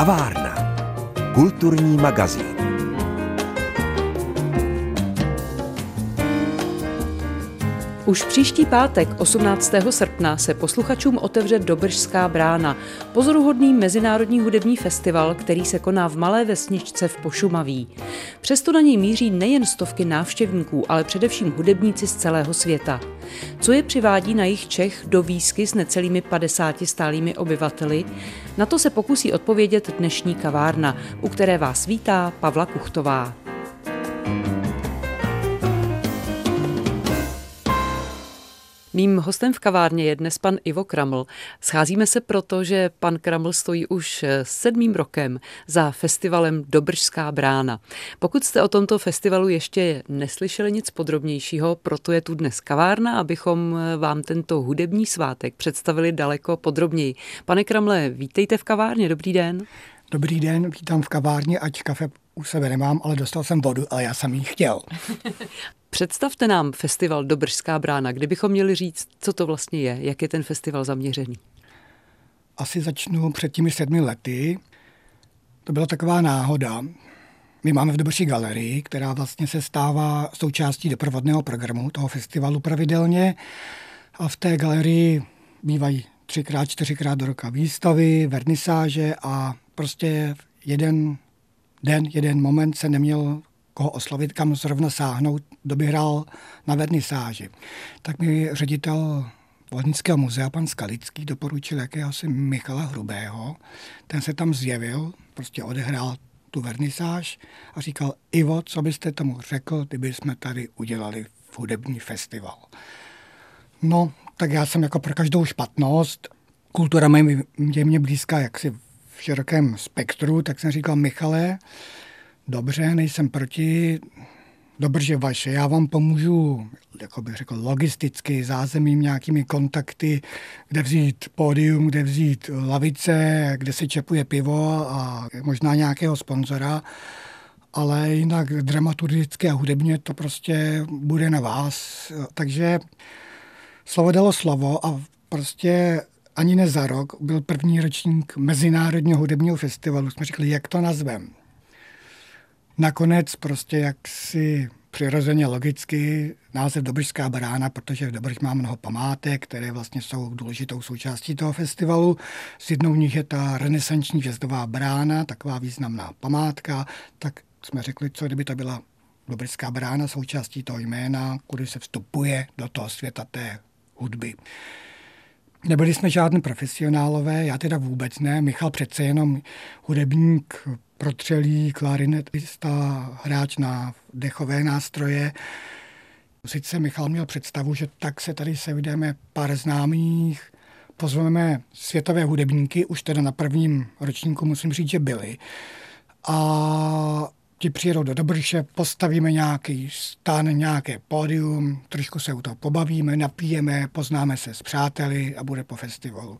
Kavárna. Kulturní magazín. Už příští pátek 18. srpna se posluchačům otevře Dobržská brána, pozoruhodný mezinárodní hudební festival, který se koná v malé vesničce v Pošumaví. Přesto na něj míří nejen stovky návštěvníků, ale především hudebníci z celého světa. Co je přivádí na jich Čech do výsky s necelými 50 stálými obyvateli? Na to se pokusí odpovědět dnešní kavárna, u které vás vítá Pavla Kuchtová. Mým hostem v kavárně je dnes pan Ivo Kraml. Scházíme se proto, že pan Kraml stojí už sedmým rokem za festivalem Dobržská brána. Pokud jste o tomto festivalu ještě neslyšeli nic podrobnějšího, proto je tu dnes kavárna, abychom vám tento hudební svátek představili daleko podrobněji. Pane Kramle, vítejte v kavárně, dobrý den. Dobrý den, vítám v kavárně, ať kafe u sebe nemám, ale dostal jsem vodu, ale já jsem ji chtěl. Představte nám festival Dobržská brána, kdybychom měli říct, co to vlastně je, jak je ten festival zaměřený. Asi začnu před těmi sedmi lety. To byla taková náhoda. My máme v Dobrší galerii, která vlastně se stává součástí doprovodného programu toho festivalu pravidelně. A v té galerii bývají třikrát, čtyřikrát do roka výstavy, vernisáže a prostě jeden den, jeden moment se neměl koho oslovit, kam zrovna sáhnout, kdo by hrál na vernisáži. Tak mi ředitel Vodnického muzea, pan Skalický, doporučil jakéhosi Michala Hrubého. Ten se tam zjevil, prostě odehrál tu vernisáž a říkal, Ivo, co byste tomu řekl, kdyby jsme tady udělali hudební festival. No, tak já jsem jako pro každou špatnost, kultura je mě blízká jaksi v širokém spektru, tak jsem říkal, Michale, dobře, nejsem proti, dobře vaše, já vám pomůžu, jako bych řekl, logisticky, zázemím, nějakými kontakty, kde vzít pódium, kde vzít lavice, kde se čepuje pivo a možná nějakého sponzora, ale jinak dramaturgicky a hudebně to prostě bude na vás. Takže slovo dalo slovo a prostě ani ne za rok byl první ročník Mezinárodního hudebního festivalu. Jsme řekli, jak to nazvem nakonec prostě jak si přirozeně logicky název Dobržská brána, protože v Dobrž má mnoho památek, které vlastně jsou důležitou součástí toho festivalu. S jednou nich je ta renesanční žezdová brána, taková významná památka, tak jsme řekli, co kdyby to byla Dobrská brána součástí toho jména, kudy se vstupuje do toho světa té hudby. Nebyli jsme žádní profesionálové, já teda vůbec ne. Michal přece jenom hudebník protřelý klarinetista, hráč na dechové nástroje. Sice Michal měl představu, že tak se tady se vydáme pár známých, pozveme světové hudebníky, už teda na prvním ročníku musím říct, že byli. A ti přijedou do Dobrše, postavíme nějaký stan, nějaké pódium, trošku se u toho pobavíme, napijeme, poznáme se s přáteli a bude po festivalu.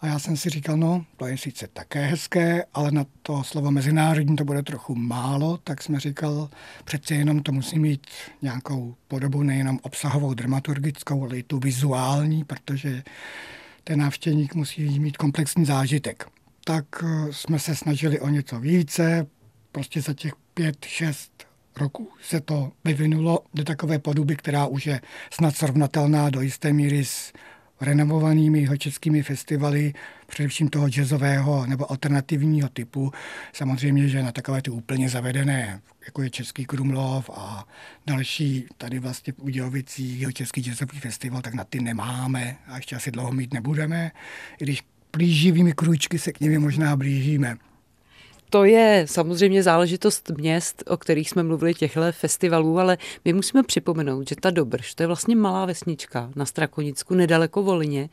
A já jsem si říkal, no, to je sice také hezké, ale na to slovo mezinárodní to bude trochu málo, tak jsme říkal, přece jenom to musí mít nějakou podobu nejenom obsahovou, dramaturgickou, ale i tu vizuální, protože ten návštěvník musí mít komplexní zážitek. Tak eh, jsme se snažili o něco více, prostě za těch pět, šest roků se to vyvinulo do takové podoby, která už je snad srovnatelná do jisté míry s renovovanými českými festivaly, především toho jazzového nebo alternativního typu. Samozřejmě, že na takové ty úplně zavedené, jako je Český Krumlov a další tady vlastně v Udělovicích, jeho Český jazzový festival, tak na ty nemáme a ještě asi dlouho mít nebudeme, i když plíživými krůčky se k nimi možná blížíme. To je samozřejmě záležitost měst, o kterých jsme mluvili, těchto festivalů, ale my musíme připomenout, že ta Dobrš, to je vlastně malá vesnička na Strakonicku, nedaleko Volině.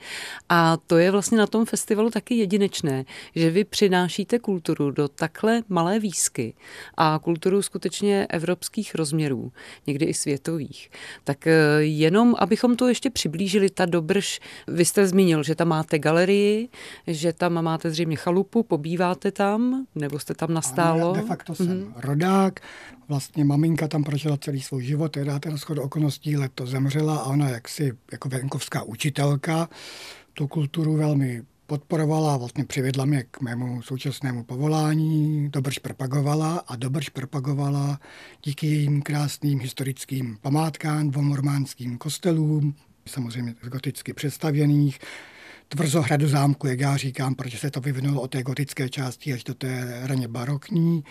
A to je vlastně na tom festivalu taky jedinečné, že vy přinášíte kulturu do takhle malé výsky a kulturu skutečně evropských rozměrů, někdy i světových. Tak eh, jenom, abychom to ještě přiblížili, ta Dobrš, vy jste zmínil, že tam máte galerii, že tam máte zřejmě chalupu, pobýváte tam, nebo jste tam nastálo? Ano, de facto jsem mm-hmm. rodák, vlastně maminka tam prožila celý svůj život, teda ten schod okolností leto zemřela a ona jaksi jako venkovská učitelka tu kulturu velmi podporovala, vlastně přivedla mě k mému současnému povolání, Dobrž propagovala a Dobrž propagovala díky jejím krásným historickým památkám, dvomormánským kostelům, samozřejmě goticky představěných, tvrzohradu zámku, jak já říkám, protože se to vyvinulo od té gotické části až do té raně barokní.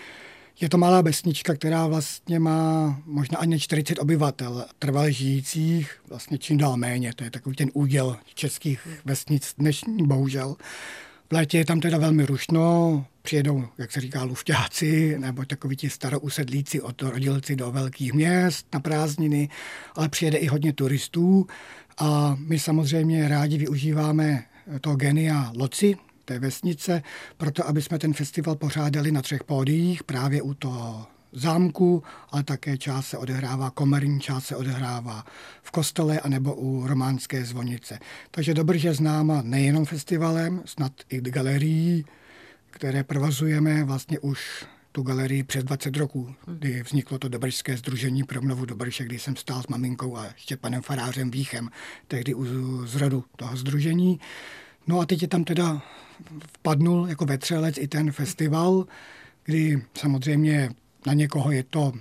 Je to malá vesnička, která vlastně má možná ani 40 obyvatel, trvalé žijících, vlastně čím dál méně. To je takový ten úděl českých vesnic dnešní, bohužel. V létě je tam teda velmi rušno, přijedou, jak se říká, lufťáci nebo takoví ti starousedlíci od rodilci do velkých měst na prázdniny, ale přijede i hodně turistů a my samozřejmě rádi využíváme toho genia Loci, té vesnice, proto aby jsme ten festival pořádali na třech pódiích, právě u toho zámku, ale také část se odehrává, komerní část se odehrává v kostele anebo u románské zvonice. Takže dobře je známa nejenom festivalem, snad i galerií, které provozujeme vlastně už tu galerii přes 20 roků, kdy vzniklo to Dobržské združení pro obnovu Dobrše, kdy jsem stál s maminkou a panem Farářem Víchem, tehdy u zrodu toho združení. No a teď je tam teda vpadnul jako vetřelec i ten festival, kdy samozřejmě na někoho je to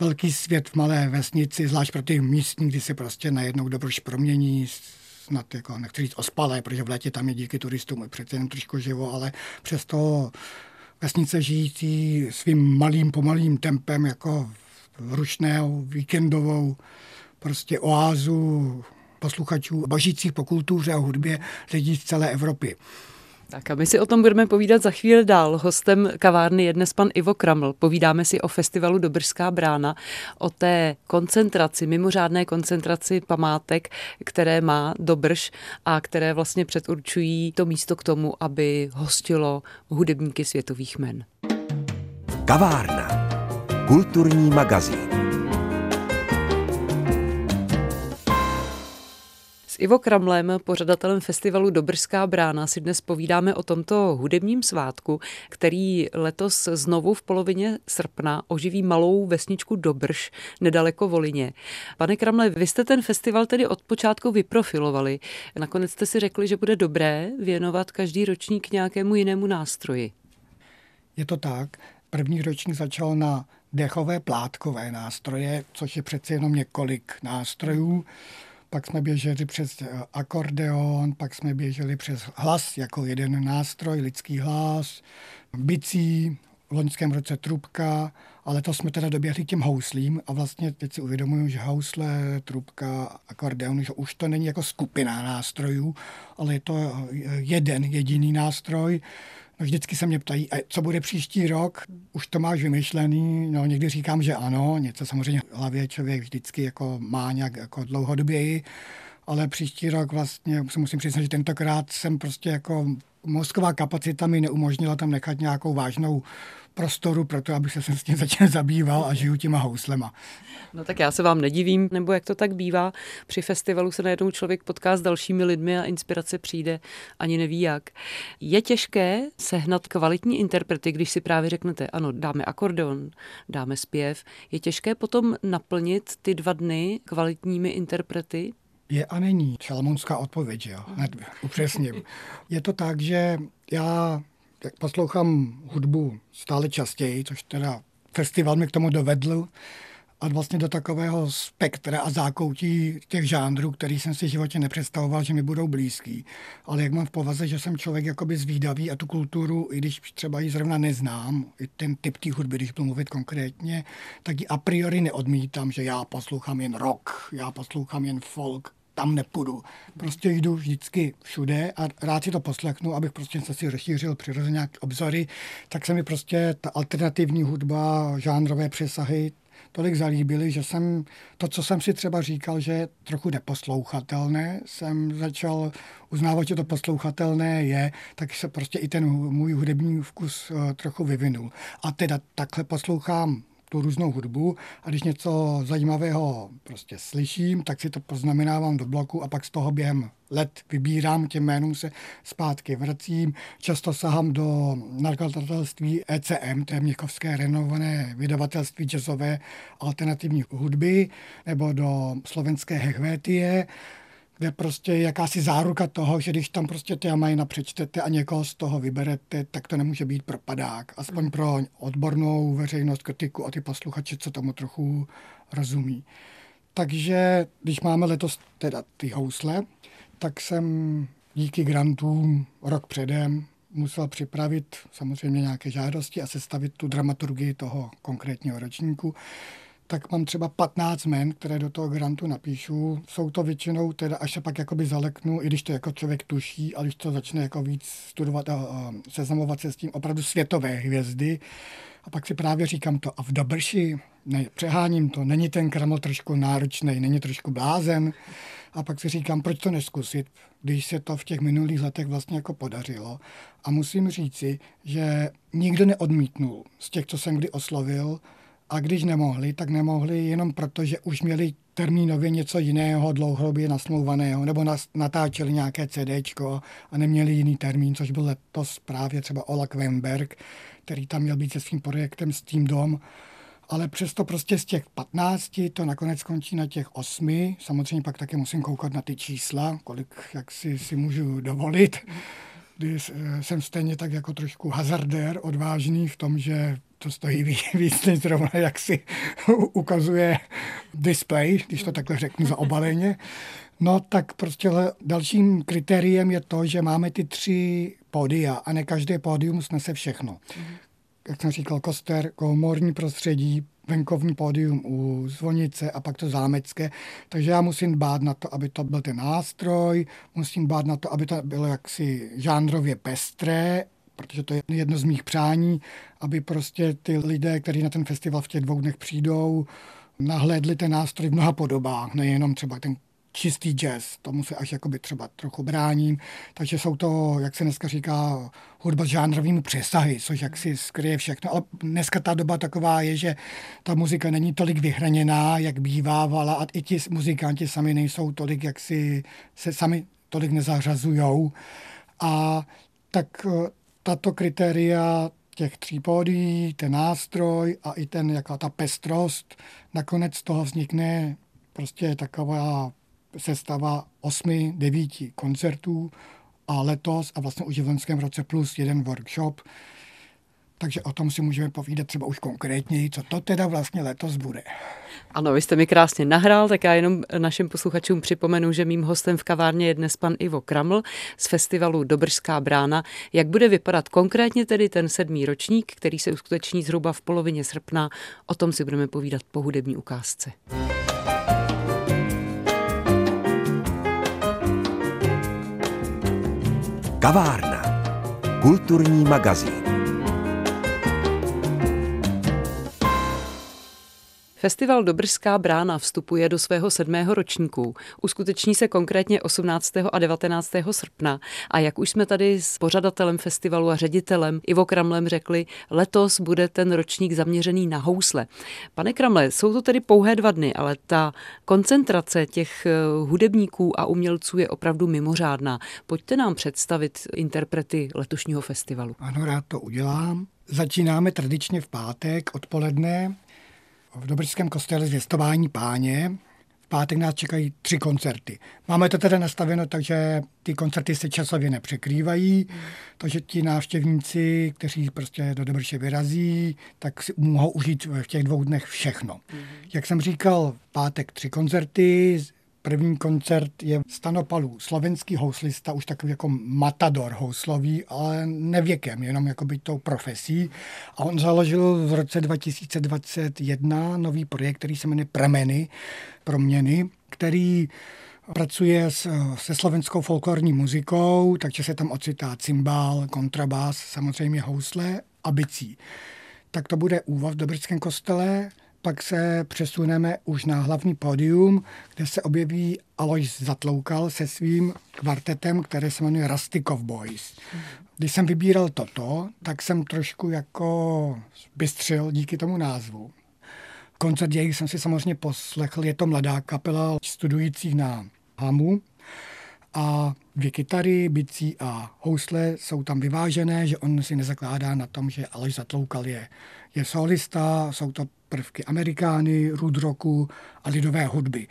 velký svět v malé vesnici, zvlášť pro ty místní, kdy se prostě najednou dobrož promění, snad jako, nechci říct ospalé, protože v létě tam je díky turistům přece jen trošku živo, ale přesto vesnice žijící svým malým, pomalým tempem jako ručnou, víkendovou prostě oázu posluchačů bažících po kultuře a hudbě lidí z celé Evropy. Tak a my si o tom budeme povídat za chvíli dál. Hostem kavárny je dnes pan Ivo Kraml. Povídáme si o festivalu Dobrská brána, o té koncentraci, mimořádné koncentraci památek, které má Dobrš a které vlastně předurčují to místo k tomu, aby hostilo hudebníky světových men. Kavárna. Kulturní magazín. Ivo Kramlem, pořadatelem festivalu Dobrská brána, si dnes povídáme o tomto hudebním svátku, který letos znovu v polovině srpna oživí malou vesničku Dobrš nedaleko Volině. Pane Kramle, vy jste ten festival tedy od počátku vyprofilovali. Nakonec jste si řekli, že bude dobré věnovat každý ročník nějakému jinému nástroji. Je to tak. První ročník začal na dechové plátkové nástroje, což je přece jenom několik nástrojů pak jsme běželi přes eh, akordeon, pak jsme běželi přes hlas jako jeden nástroj, lidský hlas, bicí, v loňském roce trubka, ale to jsme teda doběhli těm houslím a vlastně teď si uvědomuju, že housle, trubka, akordeon, že už to není jako skupina nástrojů, ale je to eh, jeden jediný nástroj, No vždycky se mě ptají, co bude příští rok, už to máš vymyšlený, no někdy říkám, že ano, něco samozřejmě v hlavě člověk vždycky jako má nějak jako dlouhodoběji, ale příští rok vlastně se musím přiznat, že tentokrát jsem prostě jako mozková kapacita mi neumožnila tam nechat nějakou vážnou prostoru pro to, aby se s tím začal zabýval a žiju těma houslema. No tak já se vám nedivím, nebo jak to tak bývá. Při festivalu se najednou člověk potká s dalšími lidmi a inspirace přijde, ani neví jak. Je těžké sehnat kvalitní interprety, když si právě řeknete, ano, dáme akordeon, dáme zpěv. Je těžké potom naplnit ty dva dny kvalitními interprety? Je a není. Šalmonská odpověď, jo. Hned upřesním. Je to tak, že já poslouchám hudbu stále častěji, což teda festival mi k tomu dovedl a vlastně do takového spektra a zákoutí těch žánrů, který jsem si v životě nepředstavoval, že mi budou blízký. Ale jak mám v povaze, že jsem člověk jakoby zvídavý a tu kulturu, i když třeba ji zrovna neznám, i ten typ té hudby, když budu mluvit konkrétně, tak ji a priori neodmítám, že já poslouchám jen rock, já poslouchám jen folk, tam nepůjdu. Prostě jdu vždycky všude a rád si to poslechnu, abych prostě se si rozšířil přirozeně nějak obzory, tak se mi prostě ta alternativní hudba, žánrové přesahy tolik zalíbily, že jsem to, co jsem si třeba říkal, že je trochu neposlouchatelné, jsem začal uznávat, že to poslouchatelné je, tak se prostě i ten můj hudební vkus eh, trochu vyvinul. A teda takhle poslouchám tu různou hudbu a když něco zajímavého prostě slyším, tak si to poznamenávám do bloku a pak z toho během let vybírám, těm jménům se zpátky vracím. Často sahám do nakladatelství ECM, to je měchovské renovované vydavatelství jazzové alternativní hudby, nebo do slovenské Hechvétie, kde prostě je jakási záruka toho, že když tam prostě ty Amajna přečtete a někoho z toho vyberete, tak to nemůže být propadák. Aspoň pro odbornou veřejnost, kritiku a ty posluchače, co tomu trochu rozumí. Takže když máme letos teda ty housle, tak jsem díky grantům rok předem musel připravit samozřejmě nějaké žádosti a sestavit tu dramaturgii toho konkrétního ročníku tak mám třeba 15 men, které do toho grantu napíšu. Jsou to většinou teda, až se pak jakoby zaleknu, i když to jako člověk tuší, a když to začne jako víc studovat a seznamovat se s tím opravdu světové hvězdy. A pak si právě říkám to, a v Dobrši, ne, přeháním to, není ten kraml trošku náročný, není trošku blázen. A pak si říkám, proč to neskusit, když se to v těch minulých letech vlastně jako podařilo. A musím říci, že nikdo neodmítnul z těch, co jsem kdy oslovil, a když nemohli, tak nemohli jenom proto, že už měli termínově něco jiného dlouhodobě nasmlouvaného, nebo nas, natáčeli nějaké CDčko a neměli jiný termín, což byl letos právě třeba Ola Kvenberg, který tam měl být se svým projektem Steam Dom, ale přesto prostě z těch 15 to nakonec končí na těch 8. Samozřejmě pak také musím koukat na ty čísla, kolik jak si, si můžu dovolit. Kdy eh, jsem stejně tak jako trošku hazardér, odvážný v tom, že to stojí víc než zrovna, jak si ukazuje display, když to takhle řeknu za obaleně. No tak prostě dalším kritériem je to, že máme ty tři pódia a ne každé pódium snese všechno. Mm-hmm. Jak jsem říkal, koster, komorní prostředí, venkovní pódium u zvonice a pak to zámecké. Takže já musím dbát na to, aby to byl ten nástroj, musím dbát na to, aby to bylo jaksi žánrově pestré protože to je jedno z mých přání, aby prostě ty lidé, kteří na ten festival v těch dvou dnech přijdou, nahlédli ten nástroj v mnoha podobách, nejenom třeba ten čistý jazz, tomu se až jakoby třeba trochu bráním, takže jsou to, jak se dneska říká, hudba s žánrovými přesahy, což jak si skryje všechno, ale dneska ta doba taková je, že ta muzika není tolik vyhraněná, jak bývávala a i ti muzikanti sami nejsou tolik, jak si se sami tolik nezařazujou. A tak tato kritéria těch tří pódií, ten nástroj a i ten, jaká ta pestrost, nakonec z toho vznikne. Prostě taková sestava osmi, devíti koncertů a letos a vlastně už v loňském roce plus jeden workshop, takže o tom si můžeme povídat třeba už konkrétněji, co to teda vlastně letos bude. Ano, vy jste mi krásně nahrál, tak já jenom našim posluchačům připomenu, že mým hostem v kavárně je dnes pan Ivo Kraml z festivalu Dobrská brána. Jak bude vypadat konkrétně tedy ten sedmý ročník, který se uskuteční zhruba v polovině srpna, o tom si budeme povídat po hudební ukázce. Kavárna. Kulturní magazín. Festival Dobrská brána vstupuje do svého sedmého ročníku. Uskuteční se konkrétně 18. a 19. srpna a jak už jsme tady s pořadatelem festivalu a ředitelem Ivo Kramlem řekli, letos bude ten ročník zaměřený na housle. Pane Kramle, jsou to tedy pouhé dva dny, ale ta koncentrace těch eh, hudebníků a umělců je opravdu mimořádná. Pojďte nám představit interprety letošního festivalu. Ano, rád to udělám. Začínáme tradičně v pátek odpoledne v Dobrském kostele zvěstování páně. V pátek nás čekají tři koncerty. Máme to teda nastaveno tak, že ty koncerty se časově nepřekrývají, mm. takže ti návštěvníci, kteří prostě do Dobrše vyrazí, tak si mohou užít v těch dvou dnech všechno. Mm. Jak jsem říkal, v pátek tři koncerty, První koncert je Stanopalu, slovenský houslista, už takový jako matador houslový, ale nevěkem, jenom jako by tou profesí. A on založil v roce 2021 nový projekt, který se jmenuje Prameny, proměny, který pracuje s, se slovenskou folklorní muzikou, takže se tam ocitá cymbál, kontrabás, samozřejmě housle a bicí. Tak to bude úvod v Dobrském kostele, pak se přesuneme už na hlavní pódium, kde se objeví Alois Zatloukal se svým kvartetem, který se jmenuje Rusty Cowboys. Když jsem vybíral toto, tak jsem trošku jako bystřil díky tomu názvu. Koncert jejich jsem si samozřejmě poslechl, je to mladá kapela studující na Hamu a dvě kytary, bicí a housle jsou tam vyvážené, že on si nezakládá na tom, že Aleš Zatloukal je, je solista, jsou to prvky amerikány, rudroku a lidové hudby.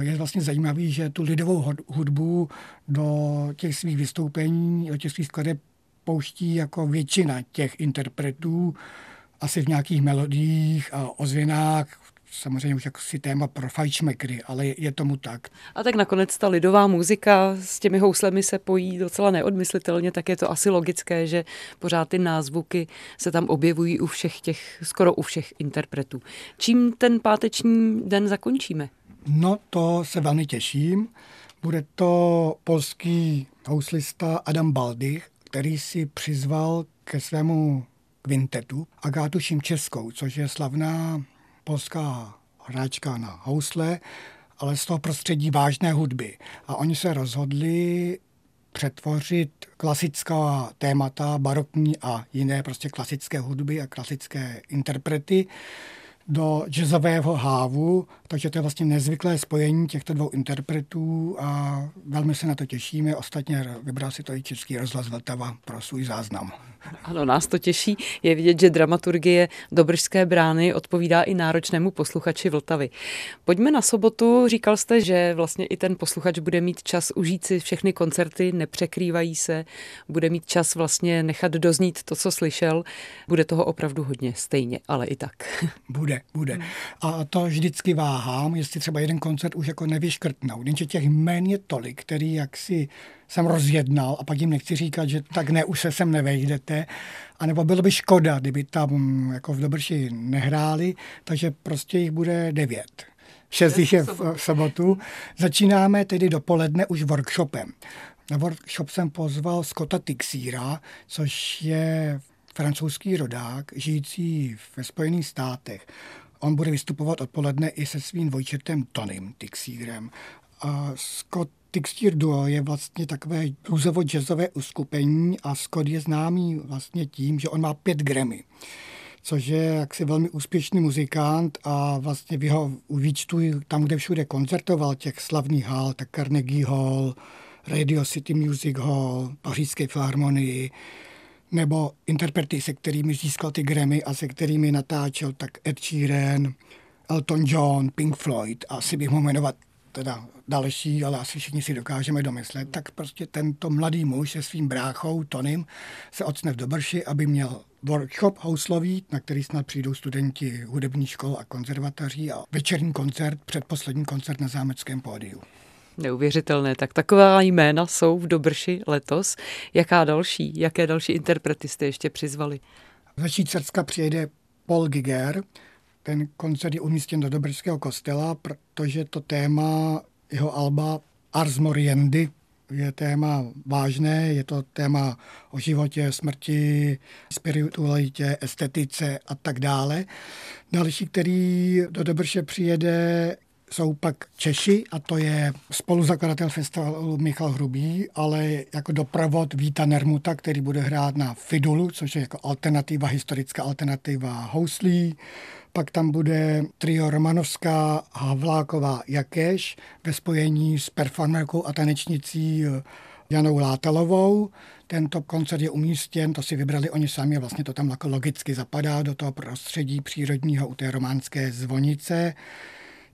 Je vlastně zajímavý, že tu lidovou hudbu do těch svých vystoupení, do těch svých skladeb pouští jako většina těch interpretů, asi v nějakých melodiích a ozvěnách, samozřejmě už jako si téma pro fajčmekry, ale je tomu tak. A tak nakonec ta lidová muzika s těmi houslemi se pojí docela neodmyslitelně, tak je to asi logické, že pořád ty názvuky se tam objevují u všech těch, skoro u všech interpretů. Čím ten páteční den zakončíme? No to se velmi těším. Bude to polský houslista Adam Baldych, který si přizval ke svému kvintetu Agátu Šimčeskou, což je slavná polská hráčka na housle, ale z toho prostředí vážné hudby. A oni se rozhodli přetvořit klasická témata, barokní a jiné prostě klasické hudby a klasické interprety do jazzového hávu, takže to je vlastně nezvyklé spojení těchto dvou interpretů a velmi se na to těšíme. Ostatně vybral si to i Český rozhlas Vltava pro svůj záznam. Ano, nás to těší. Je vidět, že dramaturgie Dobržské brány odpovídá i náročnému posluchači Vltavy. Pojďme na sobotu. Říkal jste, že vlastně i ten posluchač bude mít čas užít si všechny koncerty, nepřekrývají se, bude mít čas vlastně nechat doznít to, co slyšel. Bude toho opravdu hodně, stejně, ale i tak. Bude, bude. A to vždycky váhám, jestli třeba jeden koncert už jako nevyškrtnout. Jenže těch jmén je tolik, který jaksi jsem rozjednal a pak jim nechci říkat, že tak ne, už se sem nevejdete. A nebo bylo by škoda, kdyby tam jako v Dobrši nehráli, takže prostě jich bude devět. Šest jich je v sobotu. Začínáme tedy dopoledne už workshopem. Na workshop jsem pozval Scotta Tixíra, což je francouzský rodák, žijící ve Spojených státech. On bude vystupovat odpoledne i se svým dvojčetem Tonym Tixírem. A Scott Tixtier Duo je vlastně takové bluesovo-jazzové uskupení a Scott je známý vlastně tím, že on má pět Grammy což je jaksi velmi úspěšný muzikant a vlastně v jeho výčtu, tam, kde všude koncertoval, těch slavných hal, tak Carnegie Hall, Radio City Music Hall, Pařížské filharmonii, nebo interprety, se kterými získal ty Grammy a se kterými natáčel, tak Ed Sheeran, Elton John, Pink Floyd, asi bych mohl jmenovat teda další, ale asi všichni si dokážeme domyslet, tak prostě tento mladý muž se svým bráchou Tonym se ocne v Dobrši, aby měl workshop houslový, na který snad přijdou studenti hudební škol a konzervatoří a večerní koncert, předposlední koncert na zámeckém pódiu. Neuvěřitelné. Tak taková jména jsou v Dobrši letos. Jaká další, jaké další interprety jste ještě přizvali? Ze Švýcarska přijede Paul Giger, ten koncert je umístěn do Dobrského kostela, protože to téma jeho alba Ars Moriendi je téma vážné, je to téma o životě, smrti, spiritualitě, estetice a tak dále. Další, který do Dobrše přijede, jsou pak Češi a to je spoluzakladatel festivalu Michal Hrubý, ale jako doprovod Víta Nermuta, který bude hrát na Fidulu, což je jako alternativa, historická alternativa houslí. Pak tam bude trio Romanovská Havláková Jakeš ve spojení s performerkou a tanečnicí Janou Látalovou. Tento koncert je umístěn, to si vybrali oni sami, vlastně to tam jako logicky zapadá do toho prostředí přírodního u té románské zvonice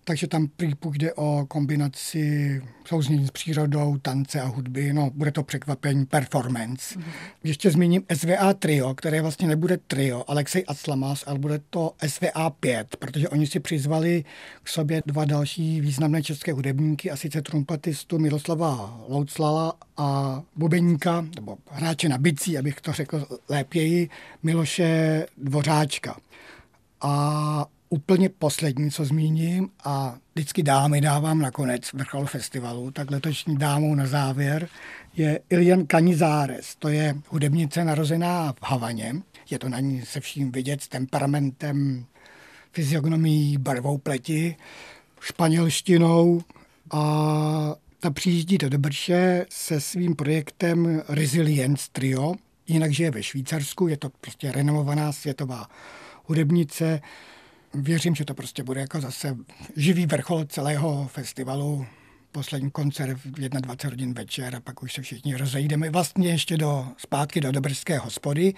takže tam půjde o kombinaci souznění s přírodou, tance a hudby. No, bude to překvapení, performance. Mm. Ještě zmíním SVA trio, které vlastně nebude trio, Alexej Aclamas, ale bude to SVA 5, protože oni si přizvali k sobě dva další významné české hudebníky, a sice trumpetistu Miroslava Louclala a bubeníka, nebo hráče na bicí, abych to řekl lépěji, Miloše Dvořáčka. A úplně poslední, co zmíním, a vždycky dámy dávám nakonec vrchol festivalu, tak letošní dámou na závěr je Ilian Canizares. To je hudebnice narozená v Havaně. Je to na ní se vším vidět s temperamentem, fyziognomií, barvou pleti, španělštinou a ta přijíždí do Dobrše se svým projektem Resilience Trio, jinak žije ve Švýcarsku, je to prostě renomovaná světová hudebnice, věřím, že to prostě bude jako zase živý vrchol celého festivalu poslední koncert v 21 hodin večer a pak už se všichni rozejdeme vlastně ještě do, zpátky do Dobrské hospody,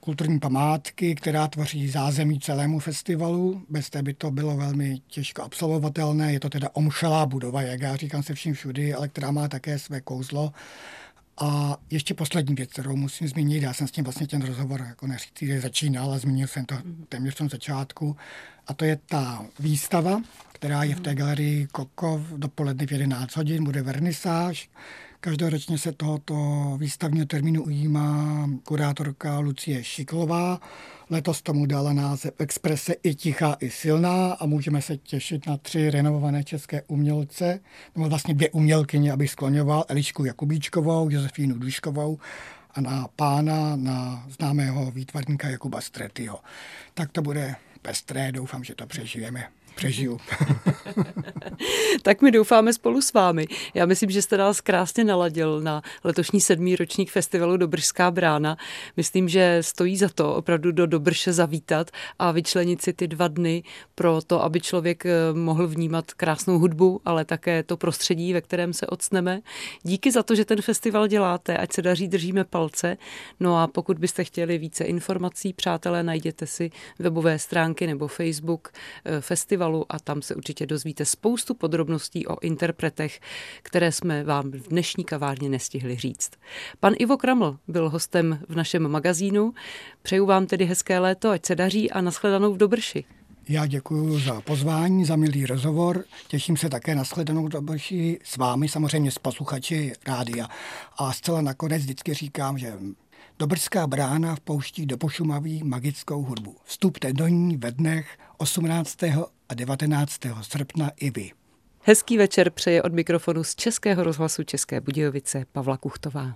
kulturní památky, která tvoří zázemí celému festivalu. Bez té by to bylo velmi těžko absolvovatelné. Je to teda omšelá budova, jak já říkám se vším všudy, ale která má také své kouzlo. A ještě poslední věc, kterou musím zmínit, já jsem s tím vlastně ten rozhovor jako neříct, začínal, ale zmínil jsem to téměř v tom začátku, a to je ta výstava, která je v té galerii Kokov dopoledne v 11 hodin, bude vernisáž, Každoročně se tohoto výstavního termínu ujímá kurátorka Lucie Šiklová. Letos tomu dala název Exprese i tichá, i silná a můžeme se těšit na tři renovované české umělce, nebo vlastně dvě umělkyně, abych skloňoval, Elišku Jakubíčkovou, Josefínu Duškovou a na pána, na známého výtvarníka Jakuba Stretyho. Tak to bude pestré, doufám, že to přežijeme přežiju. tak my doufáme spolu s vámi. Já myslím, že jste nás krásně naladil na letošní sedmý ročník festivalu Dobržská brána. Myslím, že stojí za to opravdu do Dobrše zavítat a vyčlenit si ty dva dny pro to, aby člověk eh, mohl vnímat krásnou hudbu, ale také to prostředí, ve kterém se odstneme. Díky za to, že ten festival děláte, ať se daří, držíme palce. No a pokud byste chtěli více informací, přátelé, najděte si webové stránky nebo Facebook eh, festival festivalu a tam se určitě dozvíte spoustu podrobností o interpretech, které jsme vám v dnešní kavárně nestihli říct. Pan Ivo Kraml byl hostem v našem magazínu. Přeju vám tedy hezké léto, ať se daří a nashledanou v Dobrši. Já děkuji za pozvání, za milý rozhovor. Těším se také na shledanou Dobrši s vámi, samozřejmě s posluchači rádia. A zcela nakonec vždycky říkám, že Dobrská brána vpouští do Pošumaví magickou hudbu. Vstupte do ní ve dnech 18. a 19. srpna i vy. Hezký večer přeje od mikrofonu z Českého rozhlasu České Budějovice Pavla Kuchtová.